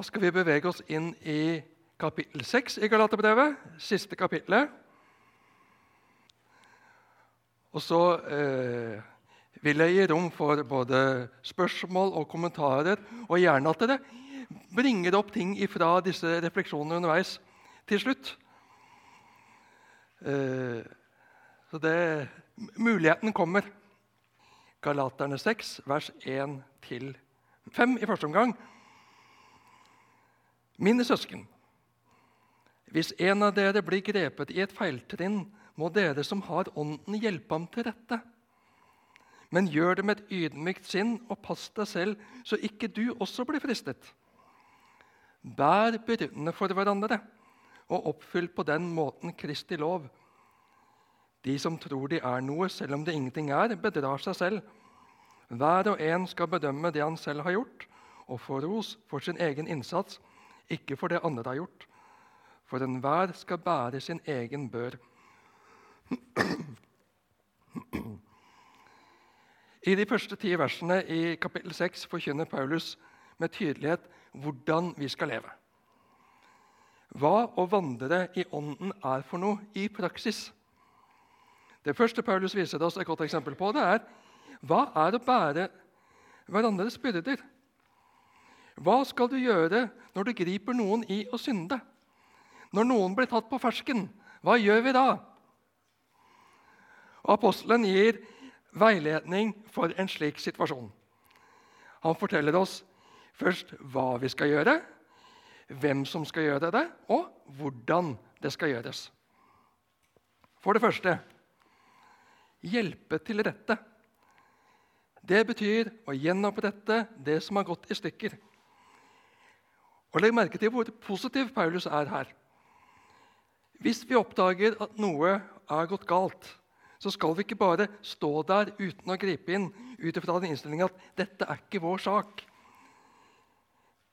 Da skal vi bevege oss inn i kapittel 6 i Galaterbrevet, siste kapittelet. Og så eh, vil jeg gi rom for både spørsmål og kommentarer, og gjerne at dere bringer opp ting fra disse refleksjonene underveis til slutt. Eh, så det, muligheten kommer. Galaterne 6, vers 1-5 i første omgang. Mine søsken, hvis en av dere blir grepet i et feiltrinn, må dere som har Ånden, hjelpe ham til rette. Men gjør det med et ydmykt sinn, og pass deg selv, så ikke du også blir fristet. Bær byrdene for hverandre, og oppfyll på den måten Kristi lov. De som tror de er noe, selv om det ingenting er, bedrar seg selv. Hver og en skal bedømme det han selv har gjort, og få ros for sin egen innsats ikke for det andre har gjort. For enhver skal bære sin egen bør. I de første ti versene i kapittel 6 forkynner Paulus med tydelighet hvordan vi skal leve. Hva å vandre i Ånden er for noe i praksis. Det første Paulus viser oss et godt eksempel på, det er hva er å bære hverandres byrder. Hva skal du gjøre når du griper noen i å synde? Når noen blir tatt på fersken, hva gjør vi da? Apostelen gir veiledning for en slik situasjon. Han forteller oss først hva vi skal gjøre, hvem som skal gjøre det, og hvordan det skal gjøres. For det første hjelpe til rette. Det betyr å gjenopprette det som har gått i stykker. Og Legg merke til hvor positiv Paulus er her. Hvis vi oppdager at noe er gått galt, så skal vi ikke bare stå der uten å gripe inn ut ifra den innstillinga at dette er ikke vår sak.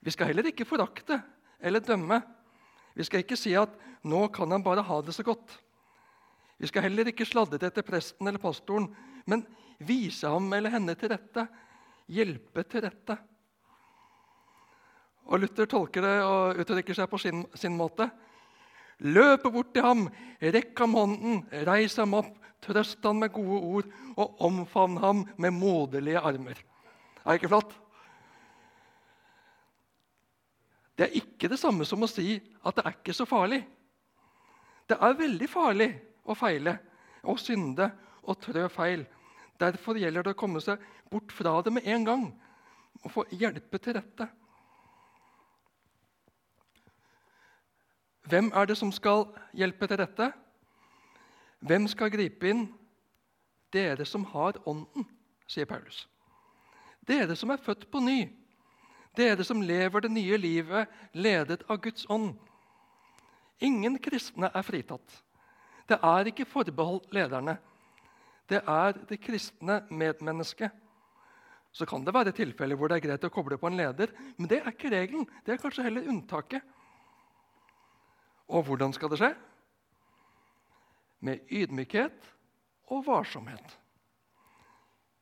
Vi skal heller ikke forakte eller dømme. Vi skal ikke si at 'nå kan han bare ha det så godt'. Vi skal heller ikke sladre etter presten eller pastoren, men vise ham eller henne til rette, hjelpe til rette. Og Luther tolker det og uttrykker seg på sin, sin måte. Løp bort til ham, rekk ham hånden, reis ham opp, trøst ham med gode ord og omfavn ham med moderlige armer. Er det ikke flott? Det er ikke det samme som å si at det er ikke så farlig. Det er veldig farlig å feile, og synde og trø feil. Derfor gjelder det å komme seg bort fra det med en gang og få hjelpe til rette. Hvem er det som skal hjelpe til dette? Hvem skal gripe inn? Dere som har Ånden, sier Paulus. Dere som er født på ny. Dere som lever det nye livet ledet av Guds ånd. Ingen kristne er fritatt. Det er ikke forbeholdt lederne. Det er det kristne medmennesket. Så kan det være tilfeller hvor det er greit å koble på en leder, men det er ikke regelen. Det er kanskje heller unntaket. Og hvordan skal det skje? Med ydmykhet og varsomhet.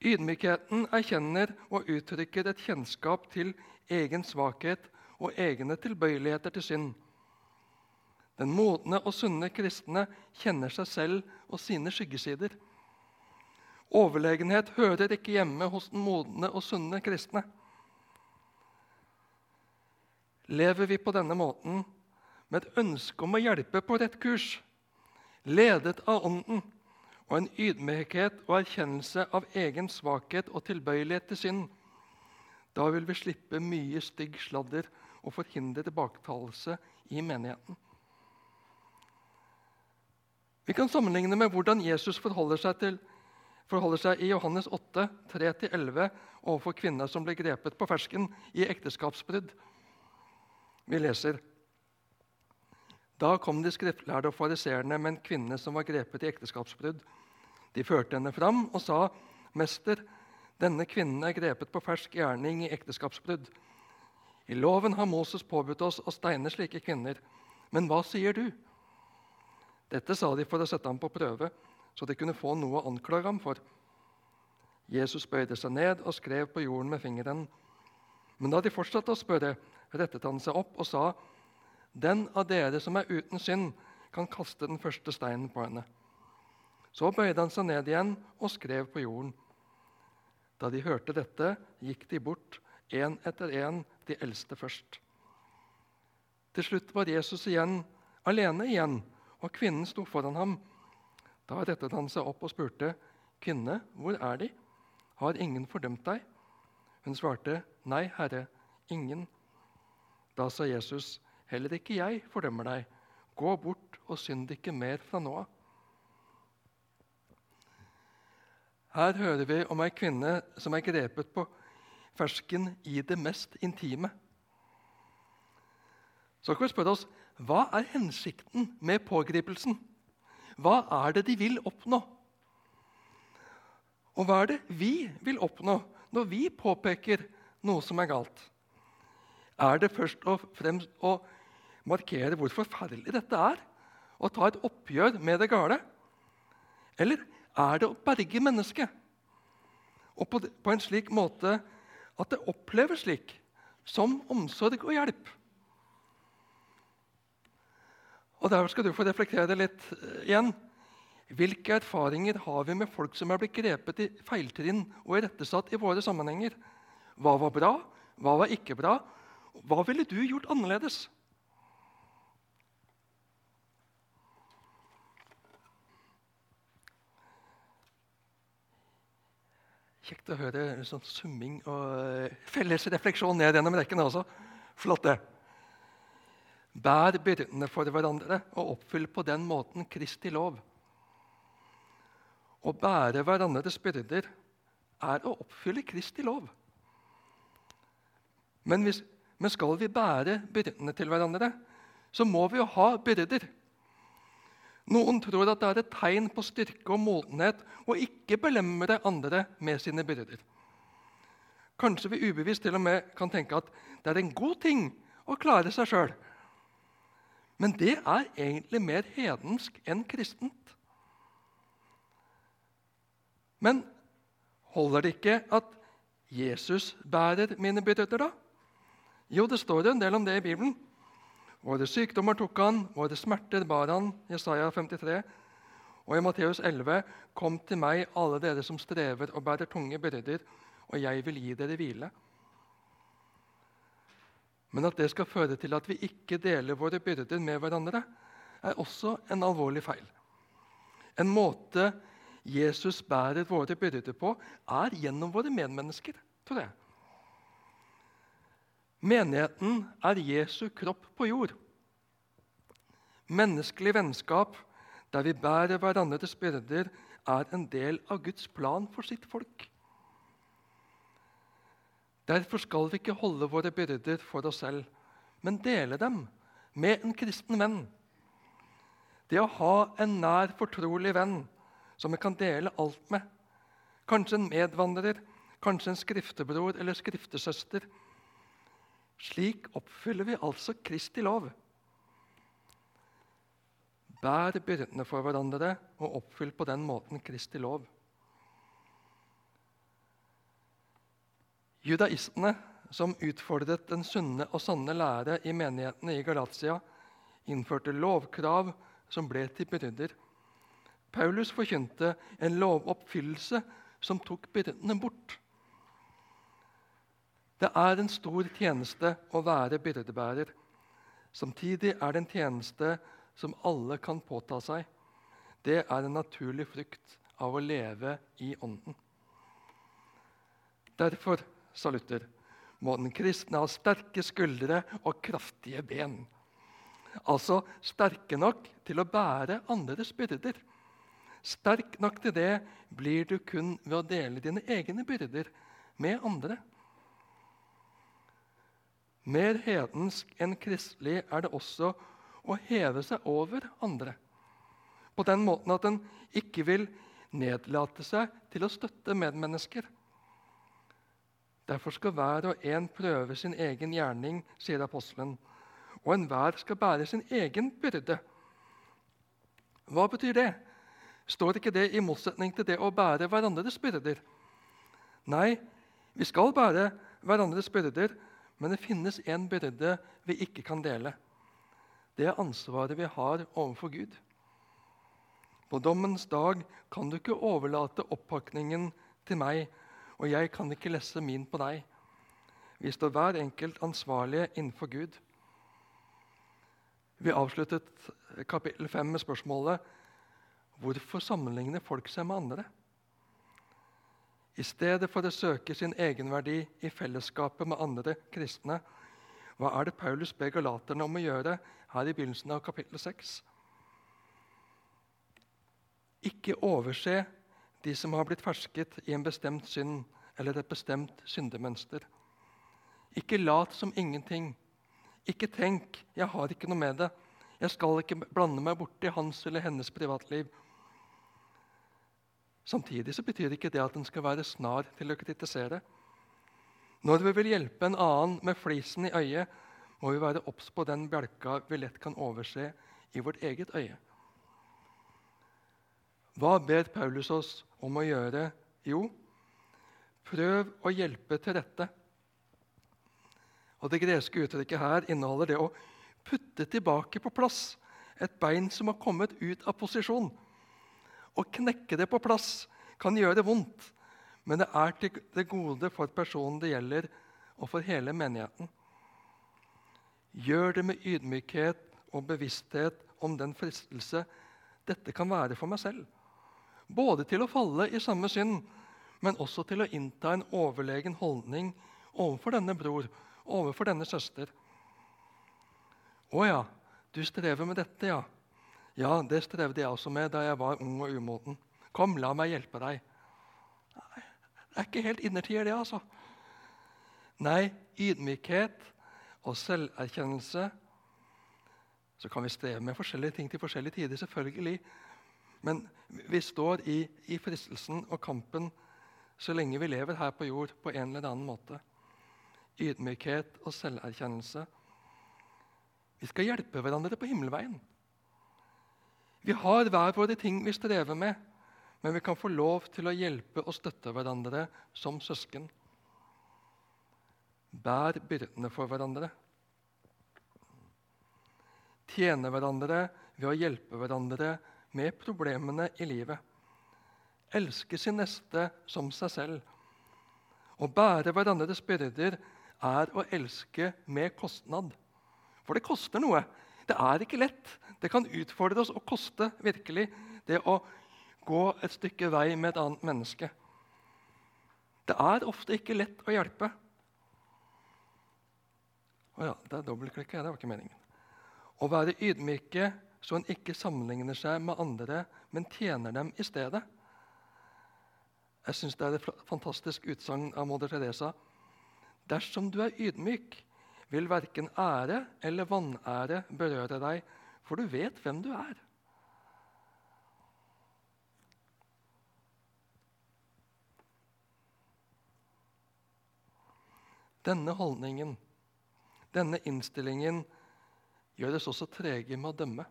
Ydmykheten erkjenner og uttrykker et kjennskap til egen svakhet og egne tilbøyeligheter til synd. Den modne og sunne kristne kjenner seg selv og sine skyggesider. Overlegenhet hører ikke hjemme hos den modne og sunne kristne. Lever vi på denne måten, med et ønske om å hjelpe på rett kurs, ledet av Ånden og en ydmykhet og erkjennelse av egen svakhet og tilbøyelighet til synd. Da vil vi slippe mye stygg sladder og forhindre tilbaketalelse i menigheten. Vi kan sammenligne med hvordan Jesus forholder seg, til, forholder seg i Johannes 8, 3-11 overfor kvinner som ble grepet på fersken i ekteskapsbrudd. Vi leser da kom de skriftlærde og fariseerne med en kvinne som var grepet i ekteskapsbrudd. De førte henne fram og sa, 'Mester, denne kvinnen er grepet på fersk gjerning i ekteskapsbrudd.' 'I loven har Moses påbudt oss å steine slike kvinner.' 'Men hva sier du?' Dette sa de for å sette ham på prøve, så de kunne få noe å anklage ham for. Jesus bøyde seg ned og skrev på jorden med fingeren. Men da de fortsatte å spørre, rettet han seg opp og sa, 'Den av dere som er uten synd, kan kaste den første steinen på henne.' Så bøyde han seg ned igjen og skrev på jorden. Da de hørte dette, gikk de bort, én etter én, de eldste først. Til slutt var Jesus igjen alene igjen, og kvinnen sto foran ham. Da rettet han seg opp og spurte, 'Kvinne, hvor er De? Har ingen fordømt deg?' Hun svarte, 'Nei, Herre, ingen.' Da sa Jesus, 'Heller ikke jeg fordømmer deg. Gå bort og synd ikke mer fra nå av.' Her hører vi om ei kvinne som er grepet på fersken i det mest intime. Så kan vi spørre oss hva er hensikten med pågripelsen. Hva er det de vil oppnå? Og hva er det vi vil oppnå når vi påpeker noe som er galt? Er det først og fremst å markere hvor forferdelig dette er? Og ta et oppgjør med det gale? Eller er det å berge mennesket? Og på, en slik måte at det oppleves slik, som omsorg og hjelp. Og Derfor skal du få reflektere litt eh, igjen. Hvilke erfaringer har vi med folk som er blitt grepet i feiltrinn og irettesatt i våre sammenhenger? Hva var bra? Hva var ikke bra? Hva ville du gjort annerledes? Kjekt å høre sånn summing og eh, felles refleksjon ned gjennom rekken også. Flott, det. Bær byrdene for hverandre og oppfyll på den måten Kristi lov. Å bære hverandres byrder er å oppfylle Kristi lov. Men, hvis, men skal vi bære byrdene til hverandre, så må vi jo ha byrder. Noen tror at det er et tegn på styrke og modenhet å ikke belemre andre med sine byrder. Kanskje vi ubevisst til og med kan tenke at det er en god ting å klare seg sjøl. Men det er egentlig mer hedensk enn kristent. Men holder det ikke at Jesus bærer mine byrder, da? Jo, det står en del om det i Bibelen. Våre sykdommer tok han, våre smerter bar han. Jesaja 53. Og i Matteus 11.: Kom til meg, alle dere som strever og bærer tunge byrder, og jeg vil gi dere hvile. Men at det skal føre til at vi ikke deler våre byrder med hverandre, er også en alvorlig feil. En måte Jesus bærer våre byrder på, er gjennom våre medmennesker, tror jeg. Menigheten er Jesu kropp på jord. Menneskelig vennskap der vi bærer hverandres byrder, er en del av Guds plan for sitt folk. Derfor skal vi ikke holde våre byrder for oss selv, men dele dem med en kristen venn. Det å ha en nær, fortrolig venn som vi kan dele alt med, kanskje en medvandrer, kanskje en skriftebror eller skriftesøster, slik oppfyller vi altså Kristi lov. Bær byrdene for hverandre og oppfyll på den måten Kristi lov. Judaistene, som utfordret den sunne og sanne lære i menighetene i Galatia, innførte lovkrav som ble til byrder. Paulus forkynte en lovoppfyllelse som tok byrdene bort. Det er en stor tjeneste å være byrdebærer. Samtidig er det en tjeneste som alle kan påta seg. Det er en naturlig frukt av å leve i Ånden. Derfor, sa Luther, må den kristne ha sterke skuldre og kraftige ben. Altså sterke nok til å bære andres byrder. Sterk nok til det blir du kun ved å dele dine egne byrder med andre. Mer hedensk enn kristelig er det også å heve seg over andre. På den måten at en ikke vil nedlate seg til å støtte medmennesker. Derfor skal hver og en prøve sin egen gjerning, sier apostelen. Og enhver skal bære sin egen byrde. Hva betyr det? Står ikke det i motsetning til det å bære hverandres byrder? Nei, vi skal bære hverandres byrder, men det finnes en byrde vi ikke kan dele. Det er ansvaret vi har overfor Gud. På dommens dag kan du ikke overlate oppakningen til meg, og jeg kan ikke lesse min på deg. Vi står hver enkelt ansvarlige innenfor Gud. Vi avsluttet kapittel 5 med spørsmålet hvorfor sammenligner folk seg med andre? I stedet for å søke sin egenverdi i fellesskapet med andre kristne, hva er det Paulus ber galaterne om å gjøre her i begynnelsen av kapittel 6? Ikke overse de som har blitt fersket i en bestemt synd eller et bestemt syndemønster. Ikke lat som ingenting. Ikke tenk 'jeg har ikke noe med det'. Jeg skal ikke blande meg borti hans eller hennes privatliv. Samtidig så betyr ikke det at en skal være snar til å kritisere. Når vi vil hjelpe en annen med flisen i øyet, må vi være obs på den bjelka vi lett kan overse i vårt eget øye. Hva ber Paulus oss om å gjøre? Jo, prøv å hjelpe til rette. Og Det greske uttrykket her inneholder det å putte tilbake på plass et bein som har kommet ut av posisjon. Å knekke det på plass kan gjøre det vondt, men det er til det gode for personen det gjelder, og for hele menigheten. Gjør det med ydmykhet og bevissthet om den fristelse dette kan være for meg selv. Både til å falle i samme synd, men også til å innta en overlegen holdning overfor denne bror, overfor denne søster. Å ja, du strever med dette, ja. Ja, det strevde jeg også med da jeg var ung og umoden. Kom, la meg hjelpe deg. Nei, det er ikke helt innertier, det, altså. Nei, ydmykhet og selverkjennelse Så kan vi streve med forskjellige ting til forskjellige tider, selvfølgelig. Men vi står i, i fristelsen og kampen så lenge vi lever her på jord på en eller annen måte. Ydmykhet og selverkjennelse. Vi skal hjelpe hverandre på himmelveien. Vi har hver våre ting vi strever med, men vi kan få lov til å hjelpe og støtte hverandre som søsken. Bær byrdene for hverandre. Tjene hverandre ved å hjelpe hverandre med problemene i livet. Elske sin neste som seg selv. Å bære hverandres byrder er å elske med kostnad. For det koster noe. Det er ikke lett. Det kan utfordre oss og koste virkelig det å gå et stykke vei med et annet menneske. Det er ofte ikke lett å hjelpe. Å ja, det er dobbeltklikka. Det var ikke meningen. Å være ydmyke så en ikke sammenligner seg med andre, men tjener dem i stedet. Jeg syns det er et fantastisk utsagn av moder Teresa. Dersom du er ydmyk, vil verken ære eller vanære berøre deg, for du vet hvem du er. Denne holdningen, denne innstillingen, gjør oss også trege med å dømme.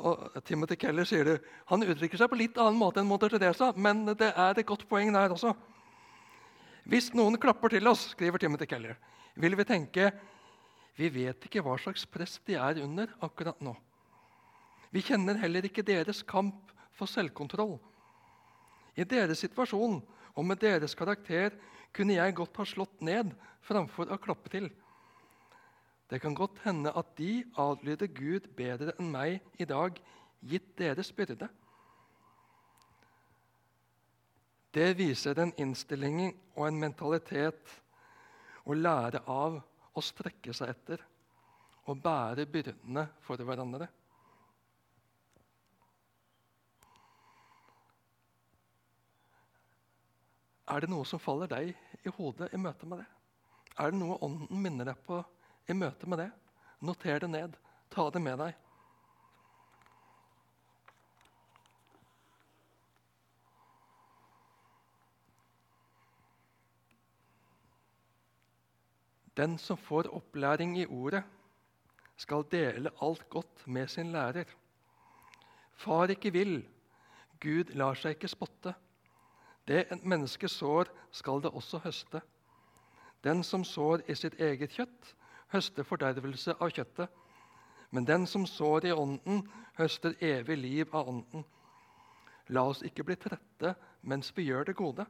Og Timothy Keller sier det, han uttrykker seg på litt annen måte enn Monter Teresa, men det er et godt poeng der også. Hvis noen klapper til oss, skriver Timothy Keller, vil vi tenke vi vet ikke hva slags press de er under akkurat nå. Vi kjenner heller ikke deres kamp for selvkontroll. I deres situasjon og med deres karakter kunne jeg godt ha slått ned framfor å klappe til. Det kan godt hende at de adlyder Gud bedre enn meg i dag, gitt deres byrde. Det viser en innstilling og en mentalitet å lære av å strekke seg etter og bære byrdene for hverandre. Er det noe som faller deg i hodet i møte med det? Er det noe Ånden minner deg på i møte med det? Noter det ned. Ta det med deg. Den som får opplæring i ordet, skal dele alt godt med sin lærer. Far ikke vil, Gud lar seg ikke spotte. Det et menneske sår, skal det også høste. Den som sår i sitt eget kjøtt, høster fordervelse av kjøttet. Men den som sår i Ånden, høster evig liv av Ånden. La oss ikke bli trette mens vi gjør det gode.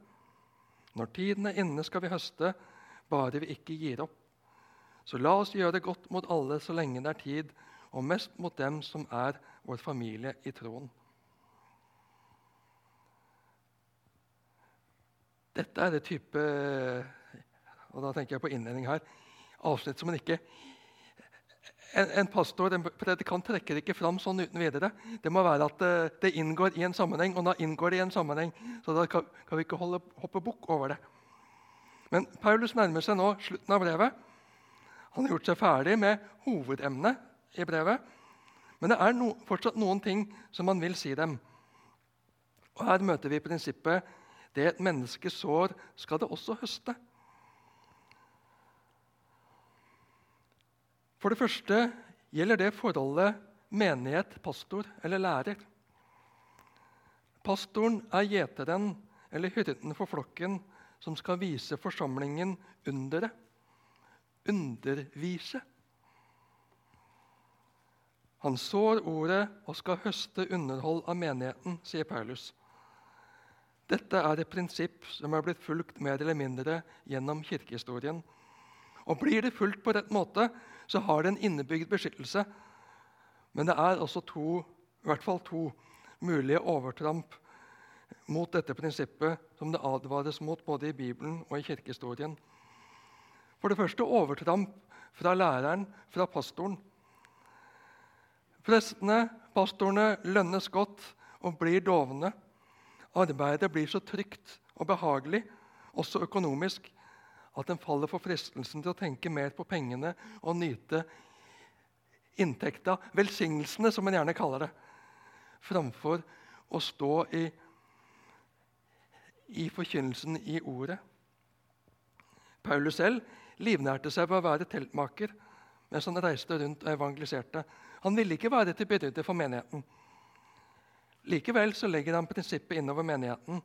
Når tiden er inne, skal vi høste, bare vi ikke gir opp. Så la oss gjøre det godt mot alle så lenge det er tid, og mest mot dem som er vår familie i troen. Dette er det type og da tenker jeg på innledning her, avsnitt som en ikke en, en, pastor, en predikant, trekker ikke fram sånn uten videre. Det må være at det, eh, det, inngår i en sammenheng, og da inngår det i en sammenheng. Så da kan, kan vi ikke holde, hoppe bukk over det. Men Paulus nærmer seg nå slutten av brevet. Han har gjort seg ferdig med hovedemnet i brevet. Men det er no, fortsatt noen ting som han vil si dem. Og Her møter vi prinsippet det et menneske sår, skal det også høste. For det første gjelder det forholdet menighet-pastor eller lærer. Pastoren er gjeteren eller hyrden for flokken som skal vise forsamlingen underet. Undervise. Han sår ordet og skal høste underhold av menigheten, sier Paulus. Dette er et prinsipp som er blitt fulgt mer eller mindre gjennom kirkehistorien. Og Blir det fulgt på rett måte, så har det en innebygd beskyttelse. Men det er også to, i hvert fall to mulige overtramp mot dette prinsippet som det advares mot både i Bibelen og i kirkehistorien. For det første overtramp fra læreren, fra pastoren. Prestene, pastorene, lønnes godt og blir dovne. Arbeidet blir så trygt og behagelig, også økonomisk, at en faller for fristelsen til å tenke mer på pengene og nyte inntekta, velsignelsene, som en gjerne kaller det, framfor å stå i, i forkynnelsen i ordet. Paulus selv livnærte seg ved å være teltmaker mens han reiste rundt og evangeliserte. Han ville ikke være til byrde for menigheten. Likevel så legger han prinsippet innover menigheten.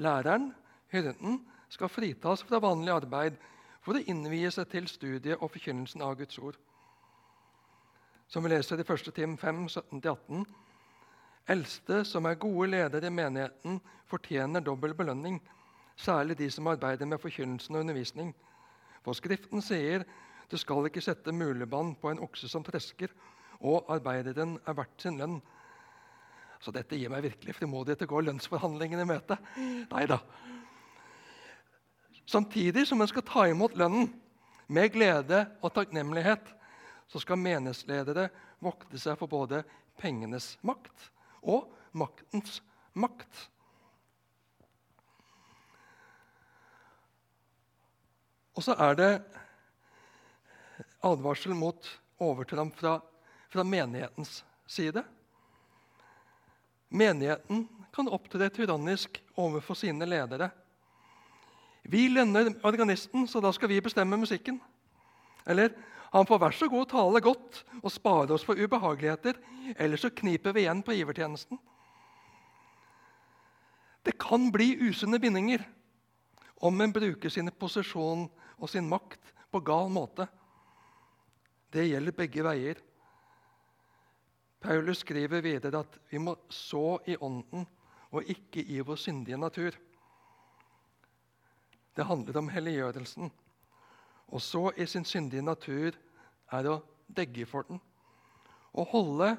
Læreren, hyrden, skal fritas fra vanlig arbeid for å innvie seg til studiet og forkynnelsen av Guds ord. Som vi leser i 1. Tim 5, 17-18. Eldste som er gode ledere i menigheten, fortjener dobbel belønning, særlig de som arbeider med forkynnelsen og undervisning. For Skriften sier du skal ikke sette mulebånd på en okse som tresker, og arbeideren er verdt sin lønn. Så dette gir meg virkelig frimodighet til å gå lønnsforhandlingene i møte. Nei da. Samtidig som en skal ta imot lønnen med glede og takknemlighet, så skal menighetsledere vokte seg for både pengenes makt og maktens makt. Og så er det advarsel mot overtramp fra, fra menighetens side. Menigheten kan opptre tyrannisk overfor sine ledere. Vi lønner organisten, så da skal vi bestemme musikken. Eller han får vær så god tale godt og spare oss for ubehageligheter, ellers så kniper vi igjen på givertjenesten. Det kan bli usunne bindinger om en bruker sin posisjon og sin makt på gal måte. Det gjelder begge veier. Paulus skriver videre at vi må så i Ånden og ikke i vår syndige natur. Det handler om helliggjørelsen. Å så i sin syndige natur er å degge for den. Å holde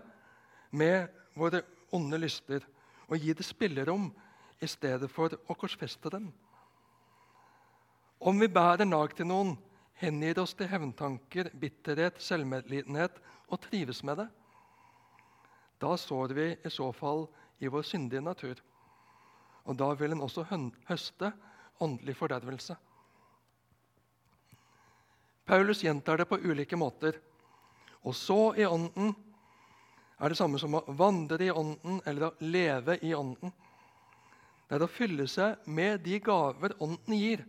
med våre onde lyster og gi det spillerom i stedet for å korsfeste dem. Om vi bærer nag til noen, hengir oss til hevntanker, bitterhet, selvmedlidenhet og trives med det, da sår vi i så fall i vår syndige natur. Og da vil en også høste åndelig fordervelse. Paulus gjentar det på ulike måter. Og så i Ånden er det samme som å vandre i Ånden eller å leve i Ånden. Det er å fylle seg med de gaver Ånden gir.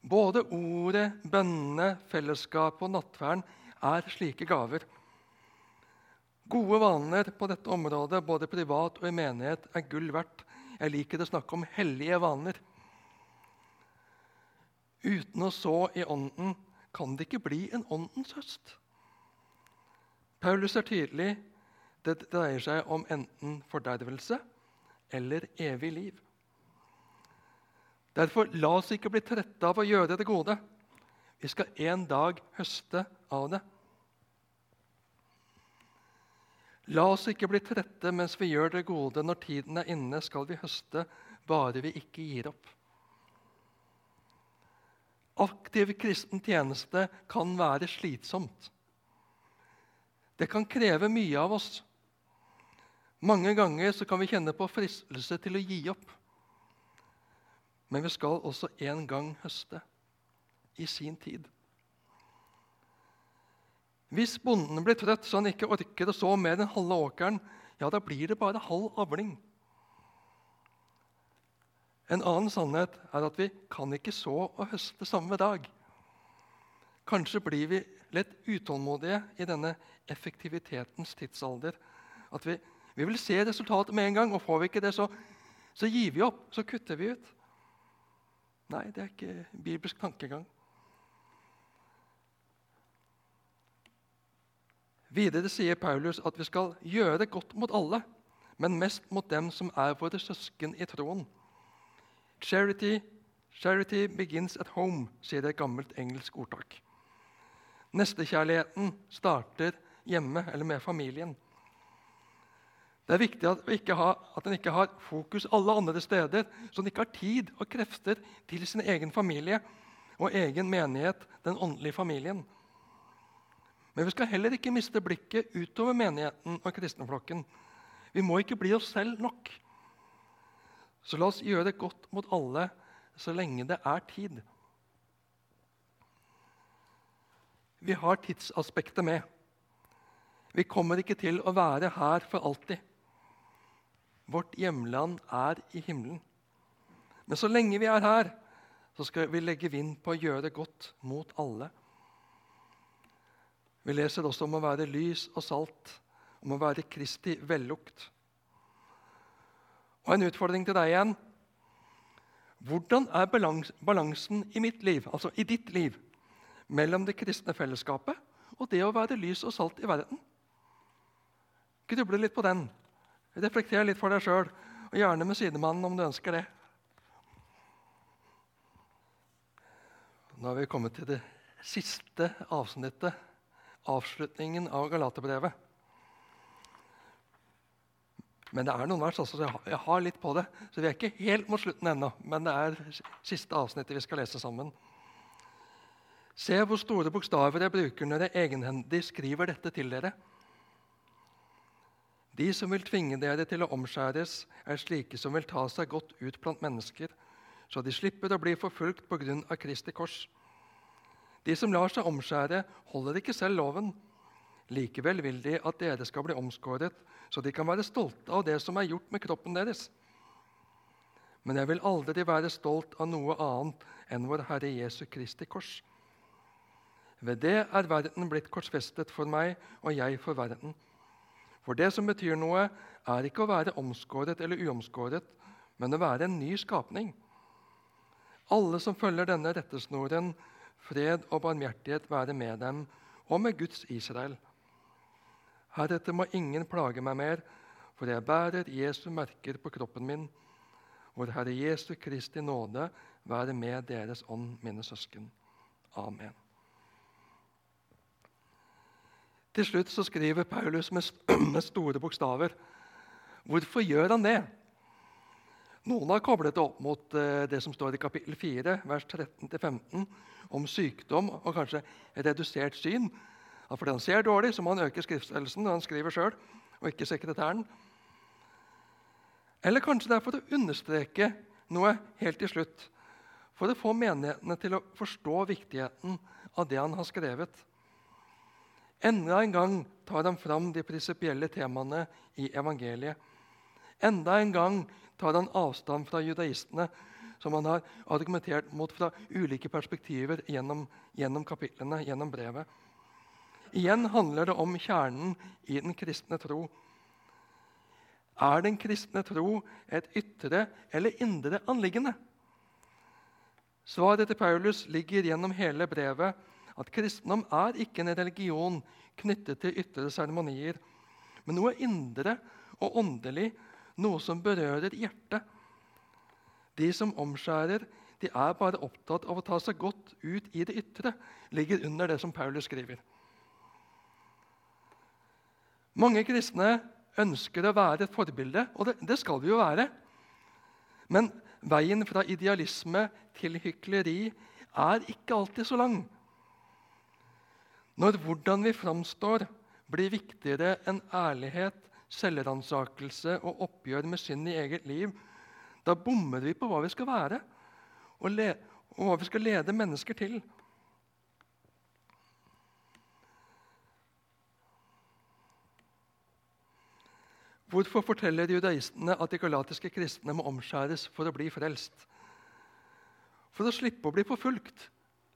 Både ordet, bønnene, fellesskapet og nattverden er slike gaver. Gode vaner på dette området, både privat og i menighet, er gull verdt Jeg liker å snakke om hellige vaner. Uten å så i ånden kan det ikke bli en åndens høst. Paulus er tydelig. Det dreier seg om enten fordervelse eller evig liv. Derfor, la oss ikke bli trette av å gjøre det gode. Vi skal en dag høste av det. La oss ikke bli trette mens vi gjør det gode. Når tiden er inne, skal vi høste, bare vi ikke gir opp. Aktiv kristen tjeneste kan være slitsomt. Det kan kreve mye av oss. Mange ganger kan vi kjenne på fristelse til å gi opp. Men vi skal også en gang høste i sin tid. Hvis bonden blir trøtt så han ikke orker å så mer enn halve åkeren, ja, da blir det bare halv avling. En annen sannhet er at vi kan ikke så og høste samme dag. Kanskje blir vi litt utålmodige i denne effektivitetens tidsalder. At vi, vi vil se resultatet med en gang, og får vi ikke det, så, så gir vi opp. Så kutter vi ut. Nei, det er ikke bibelsk tankegang. Videre sier Paulus at vi skal gjøre godt mot alle, men mest mot dem som er våre søsken i troen. Charity, charity begins at home, sier et gammelt engelsk ordtak. Nestekjærligheten starter hjemme eller med familien. Det er viktig at, ikke har, at en ikke har fokus alle andre steder, så en ikke har tid og krefter til sin egen familie og egen menighet, den åndelige familien. Men vi skal heller ikke miste blikket utover menigheten og kristenflokken. Vi må ikke bli oss selv nok. Så la oss gjøre det godt mot alle så lenge det er tid. Vi har tidsaspektet med. Vi kommer ikke til å være her for alltid. Vårt hjemland er i himmelen. Men så lenge vi er her, så skal vi legge vind på å gjøre godt mot alle. Vi leser også om å være lys og salt, om å være Kristi vellukt. Og en utfordring til deg igjen. Hvordan er balansen i mitt liv, altså i ditt liv, mellom det kristne fellesskapet og det å være lys og salt i verden? Gruble litt på den. Reflekter litt for deg sjøl, og gjerne med sidemannen om du ønsker det. Nå har vi kommet til det siste avsnittet, avslutningen av Galaterbrevet. Men det er noen vers, altså, så jeg har litt på det. Så vi er ikke helt mot slutten ennå. Men det er siste avsnittet vi skal lese sammen. Se hvor store bokstaver jeg bruker når jeg egenhendig skriver dette til dere. De som vil tvinge dere til å omskjæres, er slike som vil ta seg godt ut blant mennesker, så de slipper å bli forfulgt pga. Kristi kors. De som lar seg omskjære, holder ikke selv loven. Likevel vil de at dere skal bli omskåret, så de kan være stolte av det som er gjort med kroppen deres. Men jeg vil aldri være stolt av noe annet enn vår Herre Jesu Kristi kors. Ved det er verden blitt korsfestet for meg, og jeg for verden. For det som betyr noe, er ikke å være omskåret eller uomskåret, men å være en ny skapning. Alle som følger denne rettesnoren, fred og barmhjertighet være med dem og med Guds Israel. Heretter må ingen plage meg mer, for jeg bærer Jesu merker på kroppen min. Vår Herre Jesu Kristi nåde være med deres ånd, mine søsken. Amen. Til slutt så skriver Paulus med, med store bokstaver. Hvorfor gjør han det? Noen har koblet det opp mot uh, det som står i kapittel 4, vers 13-15, om sykdom og kanskje redusert syn. At fordi han ser dårlig, så må han øke skriftstørrelsen når han skriver sjøl, og ikke sekretæren. Eller kanskje det er for å understreke noe helt til slutt. For å få menighetene til å forstå viktigheten av det han har skrevet. Enda en gang tar han fram de prinsipielle temaene i evangeliet. Enda en gang tar han avstand fra judaistene, som han har argumentert mot fra ulike perspektiver gjennom, gjennom kapitlene, gjennom brevet. Igjen handler det om kjernen i den kristne tro. Er den kristne tro et ytre eller indre anliggende? Svaret til Paulus ligger gjennom hele brevet at kristendom er ikke en religion knyttet til ytre seremonier, men noe indre og åndelig, noe som berører hjertet. De som omskjærer, de er bare opptatt av å ta seg godt ut i det ytre, ligger under det som Paulus skriver. Mange kristne ønsker å være et forbilde, og det, det skal vi jo være. Men veien fra idealisme til hykleri er ikke alltid så lang. Når hvordan vi framstår, blir viktigere enn ærlighet, selvransakelse og oppgjør med synd i eget liv, da bommer vi på hva vi skal være, og, og hva vi skal lede mennesker til. Hvorfor forteller judaistene at de galatiske kristne må omskjæres for å bli frelst? For å slippe å bli forfulgt,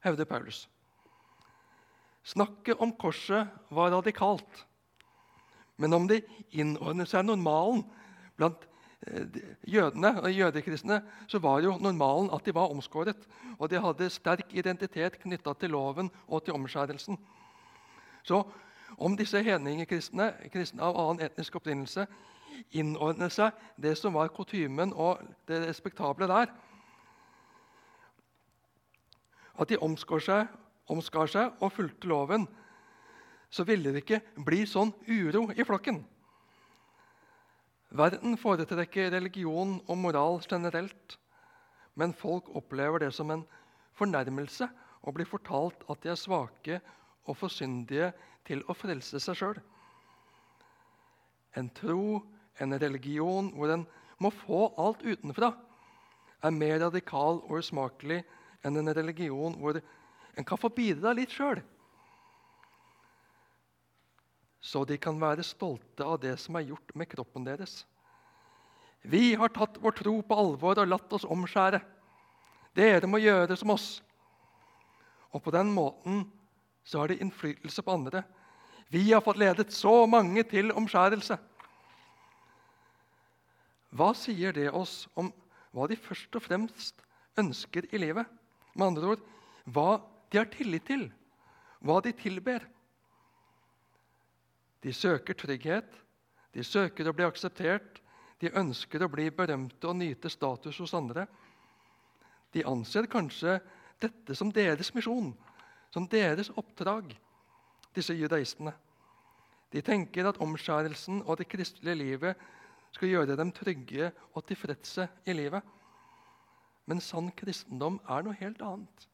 hevder Paulus. Snakket om korset var radikalt. Men om de innordnet seg normalen blant eh, jødene og jødekristne, så var jo normalen at de var omskåret. Og de hadde sterk identitet knytta til loven og til omskjærelsen. Så om disse hedningekristne kristne av annen etnisk opprinnelse innordnet seg det som var kutymen og det respektable der. At de omskår seg, omskar seg og fulgte loven, så ville det ikke bli sånn uro i flokken. Verden foretrekker religion og moral generelt, men folk opplever det som en fornærmelse å bli fortalt at de er svake og for syndige til å frelse seg sjøl. En tro, en religion hvor en må få alt utenfra, er mer radikal og usmakelig enn en religion hvor en kan få bidra litt sjøl. Så de kan være stolte av det som er gjort med kroppen deres. Vi har tatt vår tro på alvor og latt oss omskjære. Dere må gjøre som oss. Og på den måten så har de innflytelse på andre. Vi har fått ledet så mange til omskjærelse. Hva sier det oss om hva de først og fremst ønsker i livet? Med andre ord hva de har tillit til, hva de tilber. De søker trygghet, de søker å bli akseptert, de ønsker å bli berømte og nyte status hos andre. De anser kanskje dette som deres misjon, som deres oppdrag, disse judaistene. De tenker at omskjærelsen og det kristelige livet skal gjøre dem trygge og tilfredse i livet. Men sann kristendom er noe helt annet.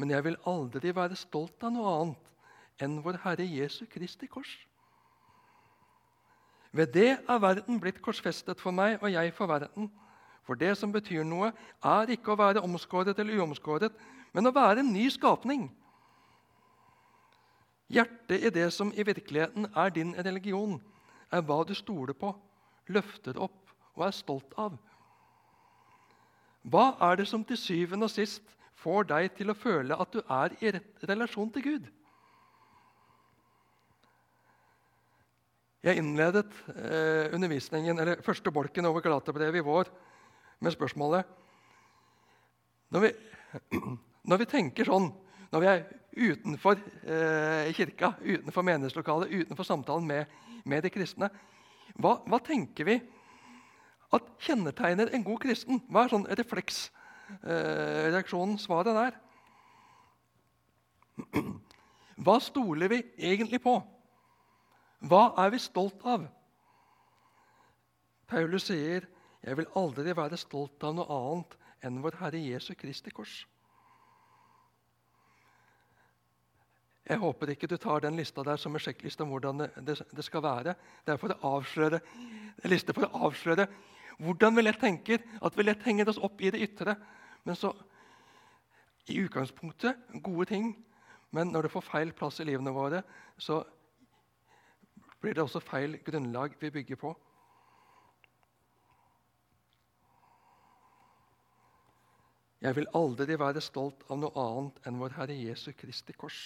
Men jeg vil aldri være stolt av noe annet enn vår Herre Jesu Kristi kors. Ved det er verden blitt korsfestet for meg, og jeg for verden. For det som betyr noe, er ikke å være omskåret eller uomskåret, men å være en ny skapning. Hjertet i det som i virkeligheten er din religion, er hva du stoler på, løfter opp og er stolt av. Hva er det som til syvende og sist får deg til å føle at du er i rett relasjon til Gud? Jeg innledet eh, undervisningen, eller første bolken over Galaterbrevet i vår med spørsmålet når vi, når vi, tenker sånn, når vi er utenfor eh, kirka, utenfor menighetslokalet, utenfor samtalen med, med de kristne, hva, hva, tenker vi at kjennetegner en god kristen? Hva er sånn refleksreaksjonen, eh, svaret der? Hva stoler vi egentlig på? Hva er vi stolt av? Paulus sier 'Jeg vil aldri være stolt av noe annet enn vår Herre Jesu Kristi kors'. Jeg håper ikke du tar den lista der som en sjekkliste om hvordan det, det, skal være. Det er for å avsløre, en liste for å avsløre hvordan vi lett tenker at vi lett henger oss opp i det ytre. Men så I utgangspunktet gode ting, men når det får feil plass i livene våre, så blir det også feil grunnlag vi bygger på. Jeg vil aldri være stolt av noe annet enn vår Herre Jesu Kristi kors.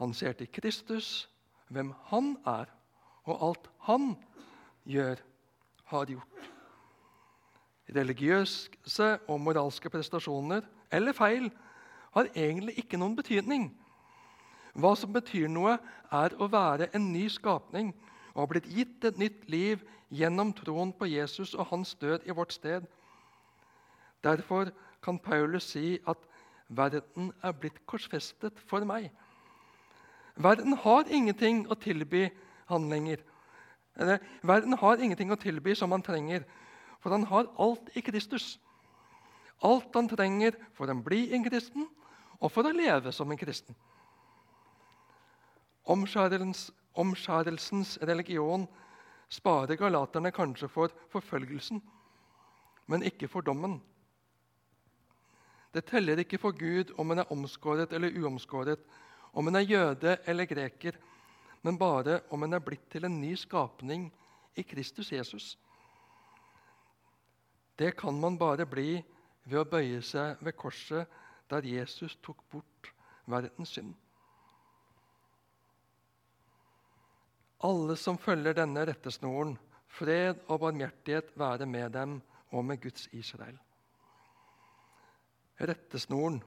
Han ser til Kristus, hvem han er, og alt han gjør, har gjort. Religiøse og moralske prestasjoner eller feil har egentlig ikke noen betydning. Hva som betyr noe, er å være en ny skapning og ha blitt gitt et nytt liv gjennom troen på Jesus og hans død i vårt sted. Derfor kan Paulus si at verden er blitt korsfestet for meg. Verden har ingenting å tilby han lenger. Verden har ingenting å tilby som han trenger, for han har alt i Kristus. Alt han trenger for å bli en kristen og for å leve som en kristen. Omskjærelsens, omskjærelsens religion sparer galaterne kanskje for forfølgelsen, men ikke for dommen. Det teller ikke for Gud om en er omskåret eller uomskåret, om en er jøde eller greker, men bare om en er blitt til en ny skapning i Kristus Jesus. Det kan man bare bli ved å bøye seg ved korset der Jesus tok bort verdens synd. Alle som følger denne rettesnoren, fred og barmhjertighet være med dem og med Guds Israel. Rettesnoren,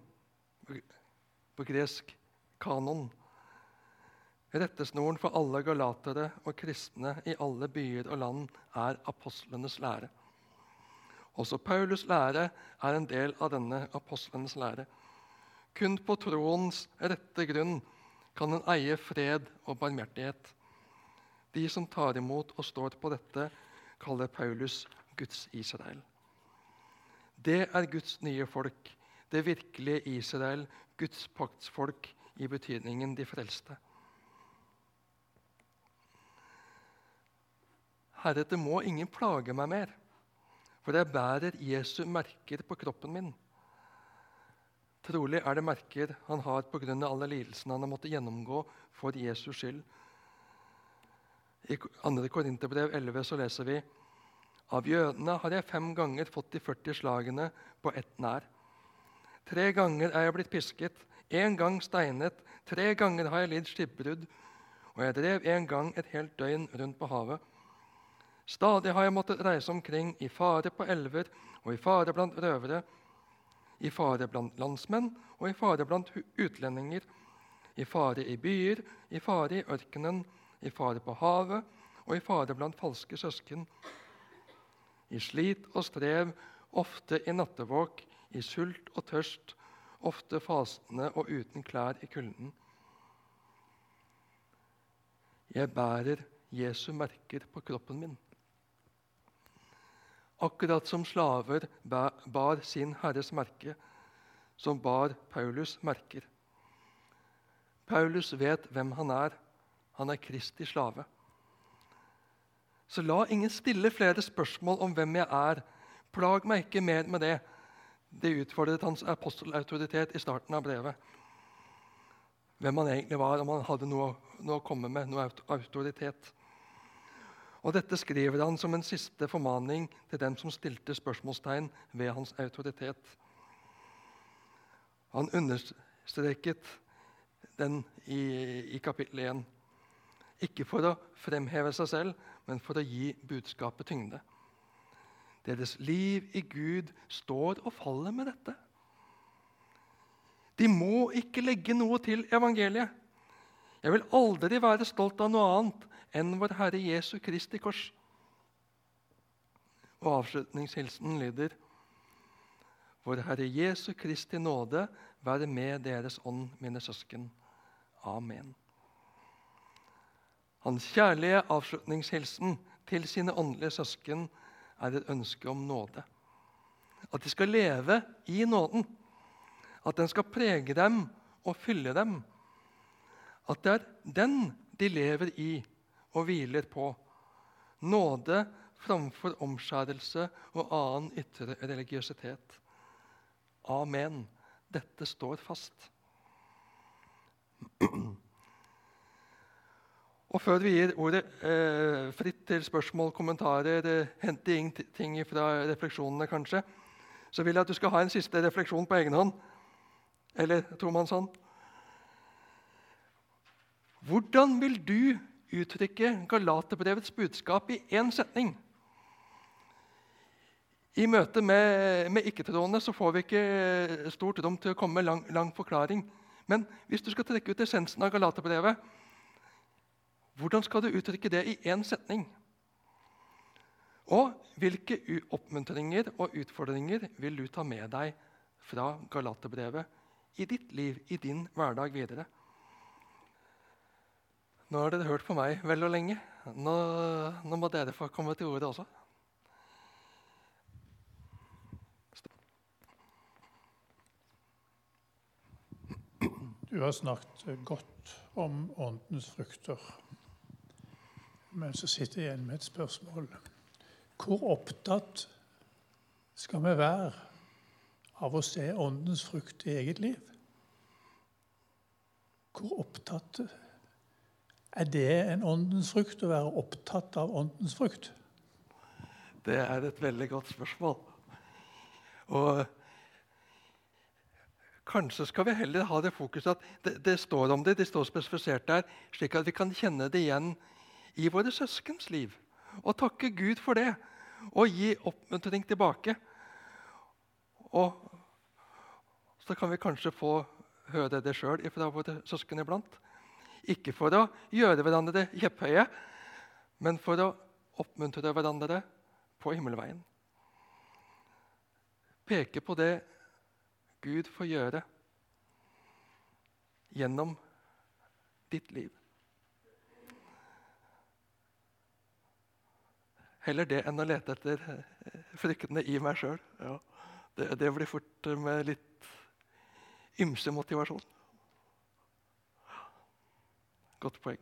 på gresk kanon, rettesnoren for alle galatere og kristne i alle byer og land er apostlenes lære. Også Paulus' lære er en del av denne apostlenes lære. Kun på troens rette grunn kan en eie fred og barmhjertighet. De som tar imot og står på dette, kaller Paulus Guds Israel. Det er Guds nye folk, det virkelige Israel, Guds paktsfolk i betydningen de frelste. Heretter må ingen plage meg mer for jeg bærer Jesu merker på kroppen min. Trolig er det merker han har pga. alle lidelsene han har måttet gjennomgå for Jesus skyld. I 2. Korinterbrev 11 så leser vi av jødene har jeg fem ganger fått de 40 slagene på ett nær. Tre ganger er jeg blitt pisket, én gang steinet, tre ganger har jeg lidd skipbrudd, og jeg drev en gang et helt døgn rundt på havet. Stadig har jeg måttet reise omkring i fare på elver og i fare blant røvere, i fare blant landsmenn og i fare blant utlendinger, i fare i byer, i fare i ørkenen, i fare på havet og i fare blant falske søsken, i slit og strev, ofte i nattevåk, i sult og tørst, ofte fasende og uten klær i kulden. Jeg bærer Jesu merker på kroppen min akkurat som slaver bar sin herres merke, som bar Paulus merker. Paulus vet hvem han er. Han er Kristi slave. Så la ingen stille flere spørsmål om hvem jeg er. Plag meg ikke mer med det. Det utfordret hans apostelautoritet i starten av brevet. Hvem han egentlig var, om han hadde noe, noe å komme med, noe autoritet. Og Dette skriver han som en siste formaning til dem som stilte spørsmålstegn ved hans autoritet. Han understreket den i, i kapittel 1. Ikke for å fremheve seg selv, men for å gi budskapet tyngde. Deres liv i Gud står og faller med dette. De må ikke legge noe til evangeliet. Jeg vil aldri være stolt av noe annet enn vår Herre Jesu Kristi kors. Og avslutningshilsen lyder Vår Herre Jesu Kristi nåde være med deres ånd, mine søsken. Amen. Hans kjærlige avslutningshilsen til sine åndelige søsken er et ønske om nåde. At de skal leve i nåden. At den skal prege dem og fylle dem. At det er den de lever i og hviler på. Nåde framfor omskjærelse og annen ytre religiøsitet. Amen. Dette står fast. Og Før vi gir ordet eh, fritt til spørsmål, kommentarer, eh, hente inn ting fra refleksjonene, kanskje, så vil jeg at du skal ha en siste refleksjon på egen hånd. Eller tror man sånn? Hvordan vil du uttrykke Galaterbrevets budskap i én setning? I møte med, med ikke-troende får vi ikke stort rom til å komme med lang, lang forklaring. Men hvis du skal trekke ut essensen av Galaterbrevet, hvordan skal du uttrykke det i én setning? Og hvilke oppmuntringer og utfordringer vil du ta med deg fra Galaterbrevet i ditt liv, i din hverdag videre? Nå har dere hørt på meg vel og lenge. Nå, nå må dere få komme til ordet også. Du har snakket godt om åndens frukter. Men så sitter jeg igjen med et spørsmål. Hvor opptatt skal vi være av å se åndens frukt i eget liv? Hvor opptatt er det en åndens frukt å være opptatt av åndens frukt? Det er et veldig godt spørsmål. Og kanskje skal vi heller ha det fokuset at det, det står om det, det står spesifisert der, slik at vi kan kjenne det igjen i våre søskens liv og takke Gud for det. Og gi oppmuntring tilbake. Og så kan vi kanskje få høre det sjøl fra våre søsken iblant. Ikke for å gjøre hverandre kjepphøye, men for å oppmuntre hverandre på himmelveien. Peke på det Gud får gjøre gjennom ditt liv. Heller det enn å lete etter eh, fryktene i meg sjøl. Ja, det, det, blir fort med litt ymse motivasjon. Godt poeng.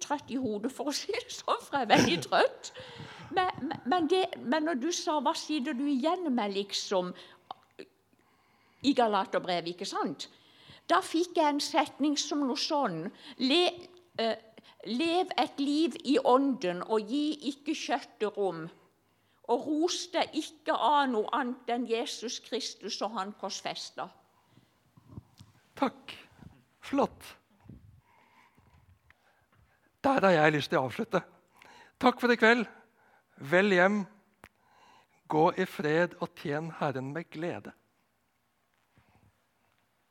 Trøtt i hodet, for å si det sånn, for jeg er veldig trøtt. Men, men, det, men når du sa 'hva sitter du igjen med', liksom, i Galaterbrevet, ikke sant? Da fikk jeg en setning som noe sånn Le, uh, Lev et liv i ånden, og gi ikke kjøttet rom. Og ros deg ikke av noe annet enn Jesus Kristus og Han korsfesta. Takk. Flott. Der har jeg lyst til å avslutte. Takk for i kveld. Vel hjem. Gå i fred og tjen Herren med glede.